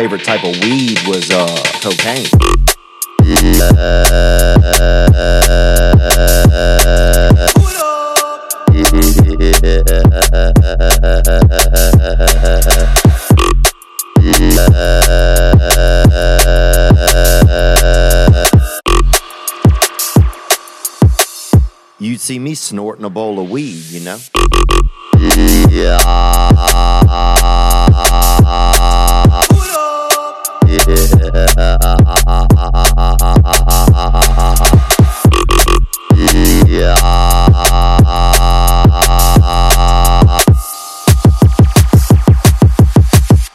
Favorite type of weed was uh, cocaine. You'd see me snorting a bowl of weed, you know?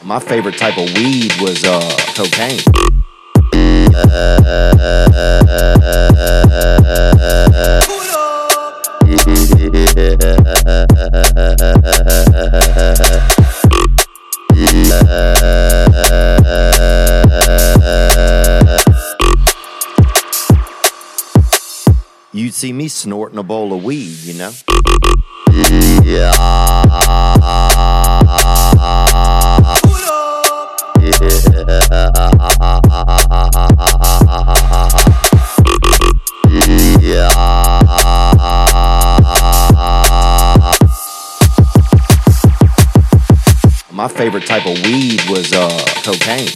My favorite type of weed was uh, cocaine. You'd see me snorting a bowl of weed, you know? My favorite type of weed was uh, cocaine.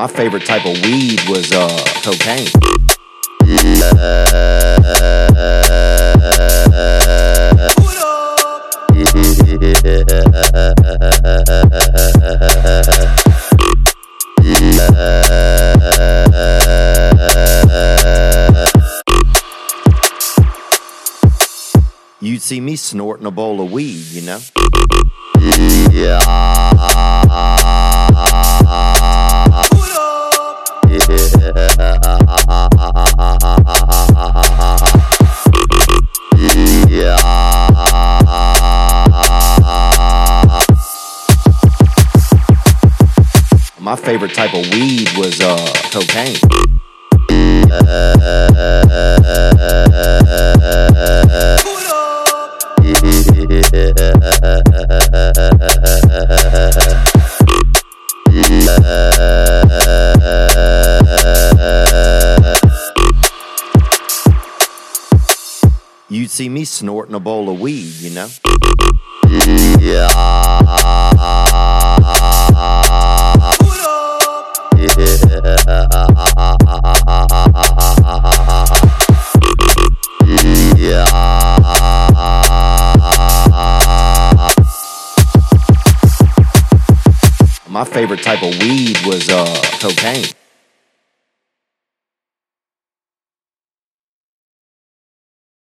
My favorite type of weed was uh, cocaine. You'd see me snorting a bowl of weed, you know? My favorite type of weed was uh, cocaine. You'd see me snorting a bowl of weed, you know? My favorite type of weed was uh, cocaine.